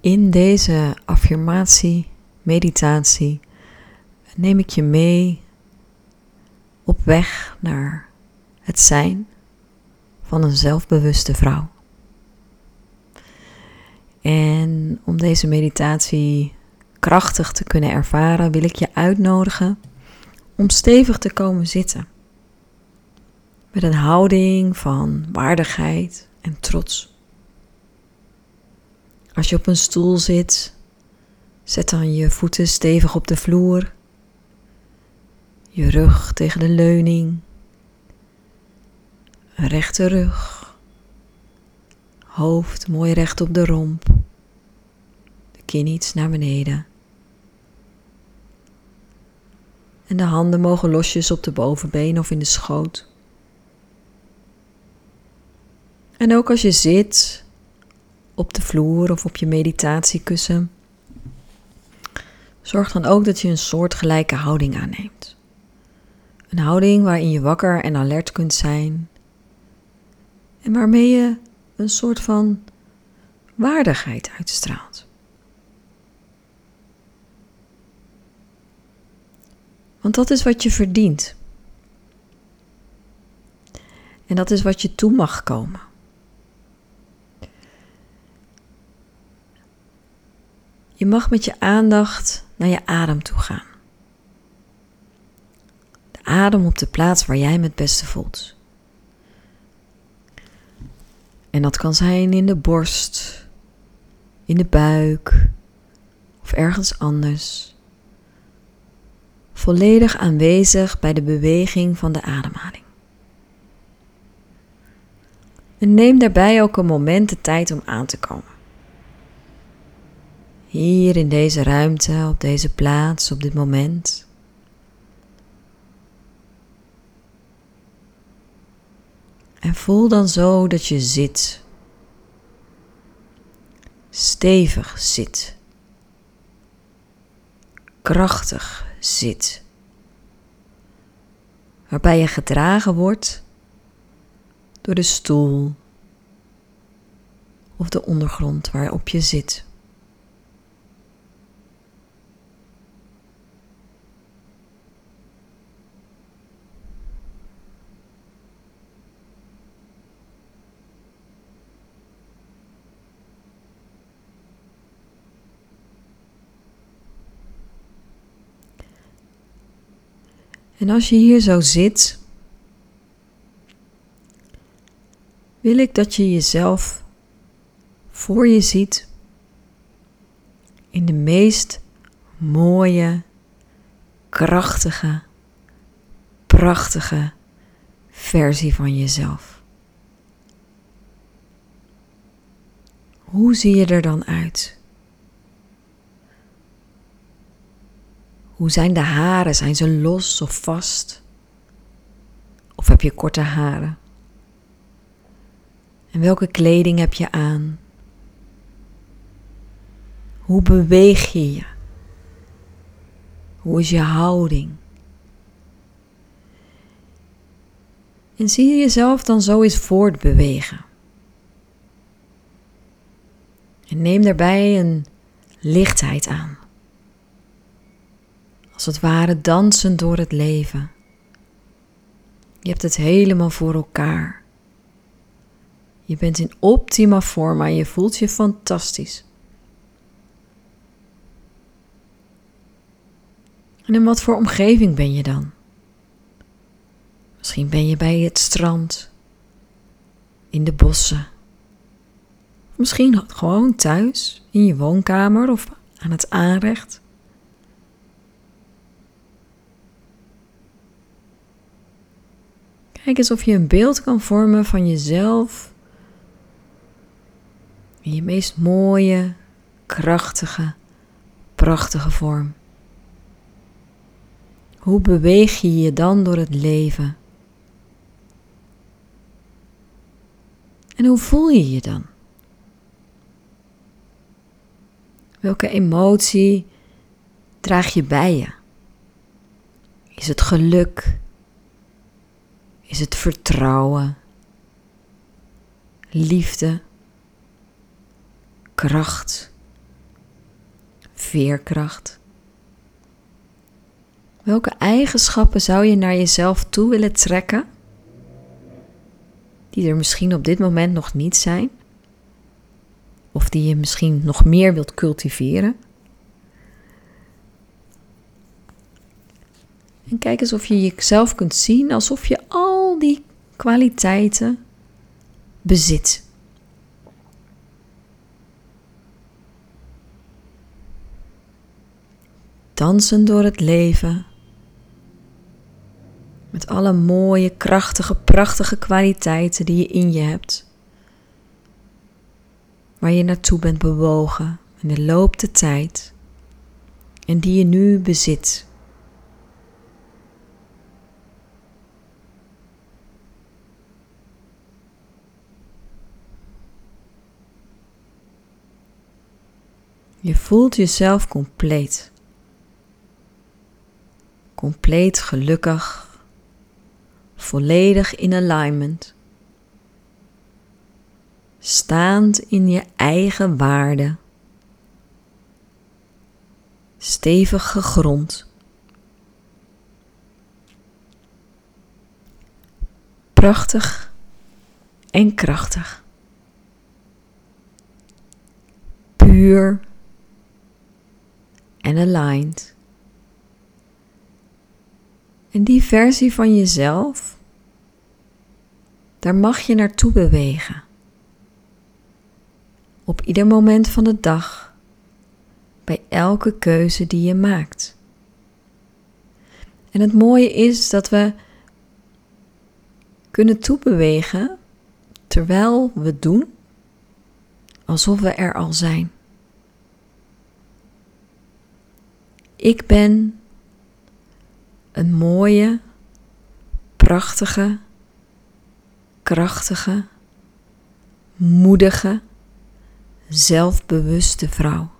In deze affirmatie, meditatie, neem ik je mee op weg naar het zijn van een zelfbewuste vrouw. En om deze meditatie krachtig te kunnen ervaren, wil ik je uitnodigen om stevig te komen zitten. Met een houding van waardigheid en trots. Als je op een stoel zit, zet dan je voeten stevig op de vloer, je rug tegen de leuning, een rechte rug, hoofd mooi recht op de romp, de kin iets naar beneden. En de handen mogen losjes op de bovenbeen of in de schoot. En ook als je zit op de vloer of op je meditatiekussen, zorg dan ook dat je een soortgelijke houding aanneemt. Een houding waarin je wakker en alert kunt zijn en waarmee je een soort van waardigheid uitstraalt. Want dat is wat je verdient. En dat is wat je toe mag komen. Je mag met je aandacht naar je adem toe gaan. De adem op de plaats waar jij me het beste voelt. En dat kan zijn in de borst, in de buik of ergens anders. Volledig aanwezig bij de beweging van de ademhaling. En neem daarbij ook een moment de tijd om aan te komen. Hier in deze ruimte, op deze plaats, op dit moment. En voel dan zo dat je zit. Stevig zit. Krachtig zit. Waarbij je gedragen wordt door de stoel of de ondergrond waarop je zit. En als je hier zo zit, wil ik dat je jezelf voor je ziet in de meest mooie, krachtige, prachtige versie van jezelf. Hoe zie je er dan uit? Hoe zijn de haren? Zijn ze los of vast? Of heb je korte haren? En welke kleding heb je aan? Hoe beweeg je je? Hoe is je houding? En zie je jezelf dan zo eens voortbewegen. En neem daarbij een lichtheid aan als het ware dansend door het leven. Je hebt het helemaal voor elkaar. Je bent in optima forma en je voelt je fantastisch. En in wat voor omgeving ben je dan? Misschien ben je bij het strand, in de bossen. Misschien gewoon thuis, in je woonkamer of aan het aanrecht. Kijk eens of je een beeld kan vormen van jezelf in je meest mooie, krachtige, prachtige vorm. Hoe beweeg je je dan door het leven? En hoe voel je je dan? Welke emotie draag je bij je? Is het geluk? Is het vertrouwen, liefde, kracht, veerkracht? Welke eigenschappen zou je naar jezelf toe willen trekken, die er misschien op dit moment nog niet zijn, of die je misschien nog meer wilt cultiveren? En kijk eens of je jezelf kunt zien alsof je al die kwaliteiten bezit. Dansen door het leven. Met alle mooie, krachtige, prachtige kwaliteiten die je in je hebt. Waar je naartoe bent bewogen in de loop der tijd. En die je nu bezit. Je voelt jezelf compleet. Compleet gelukkig. Volledig in alignment. Staand in je eigen waarde. Stevig gegrond. Prachtig en krachtig. Puur en aligned. En die versie van jezelf, daar mag je naartoe bewegen. Op ieder moment van de dag, bij elke keuze die je maakt. En het mooie is dat we kunnen toebewegen terwijl we doen alsof we er al zijn. Ik ben een mooie, prachtige, krachtige, moedige, zelfbewuste vrouw.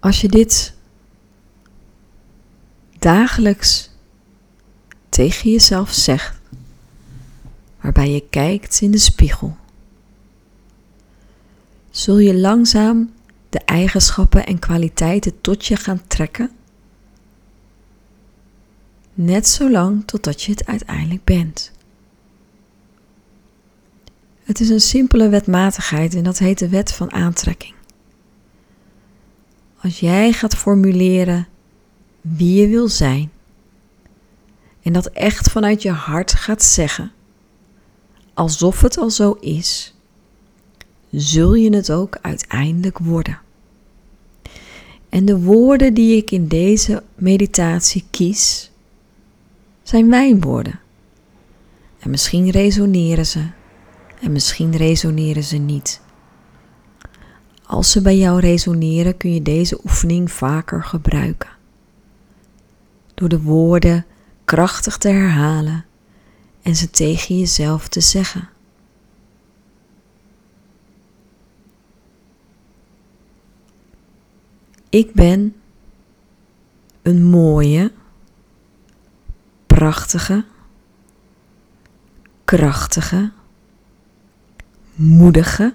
Als je dit dagelijks tegen jezelf zegt, waarbij je kijkt in de spiegel, zul je langzaam de eigenschappen en kwaliteiten tot je gaan trekken, net zolang totdat je het uiteindelijk bent. Het is een simpele wetmatigheid en dat heet de wet van aantrekking. Als jij gaat formuleren wie je wil zijn en dat echt vanuit je hart gaat zeggen, alsof het al zo is, zul je het ook uiteindelijk worden. En de woorden die ik in deze meditatie kies, zijn mijn woorden. En misschien resoneren ze, en misschien resoneren ze niet. Als ze bij jou resoneren, kun je deze oefening vaker gebruiken. Door de woorden krachtig te herhalen en ze tegen jezelf te zeggen. Ik ben een mooie, prachtige, krachtige, moedige,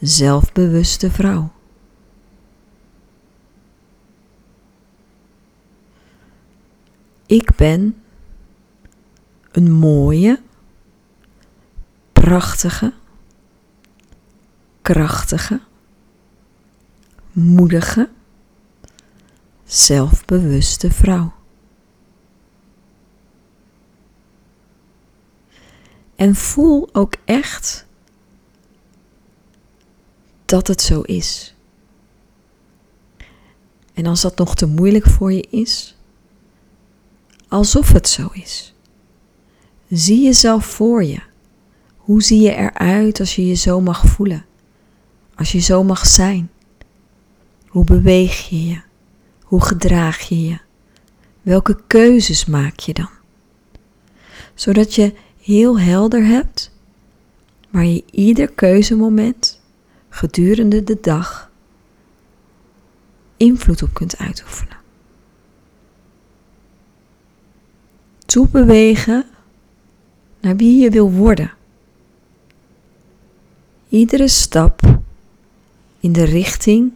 zelfbewuste vrouw. Ik ben een mooie, prachtige, krachtige, moedige, zelfbewuste vrouw. En voel ook echt dat het zo is. En als dat nog te moeilijk voor je is, alsof het zo is. Zie jezelf voor je. Hoe zie je eruit als je je zo mag voelen? Als je zo mag zijn? Hoe beweeg je je? Hoe gedraag je je? Welke keuzes maak je dan? Zodat je heel helder hebt waar je ieder keuzemoment gedurende de dag invloed op kunt uitoefenen. Toebewegen naar wie je wil worden. Iedere stap in de richting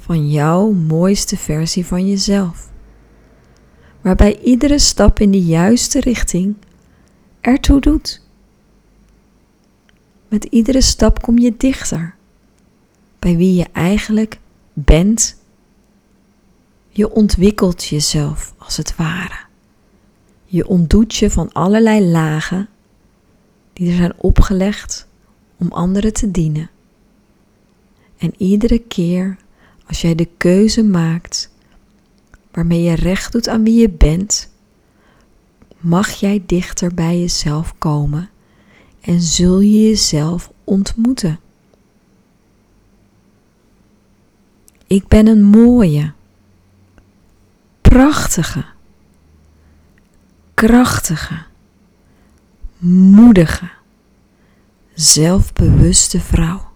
van jouw mooiste versie van jezelf. Waarbij iedere stap in de juiste richting ertoe doet. Met iedere stap kom je dichter bij wie je eigenlijk bent. Je ontwikkelt jezelf als het ware. Je ontdoet je van allerlei lagen die er zijn opgelegd om anderen te dienen. En iedere keer als jij de keuze maakt waarmee je recht doet aan wie je bent, mag jij dichter bij jezelf komen en zul je jezelf ontmoeten. Ik ben een mooie, prachtige, krachtige, moedige, zelfbewuste vrouw.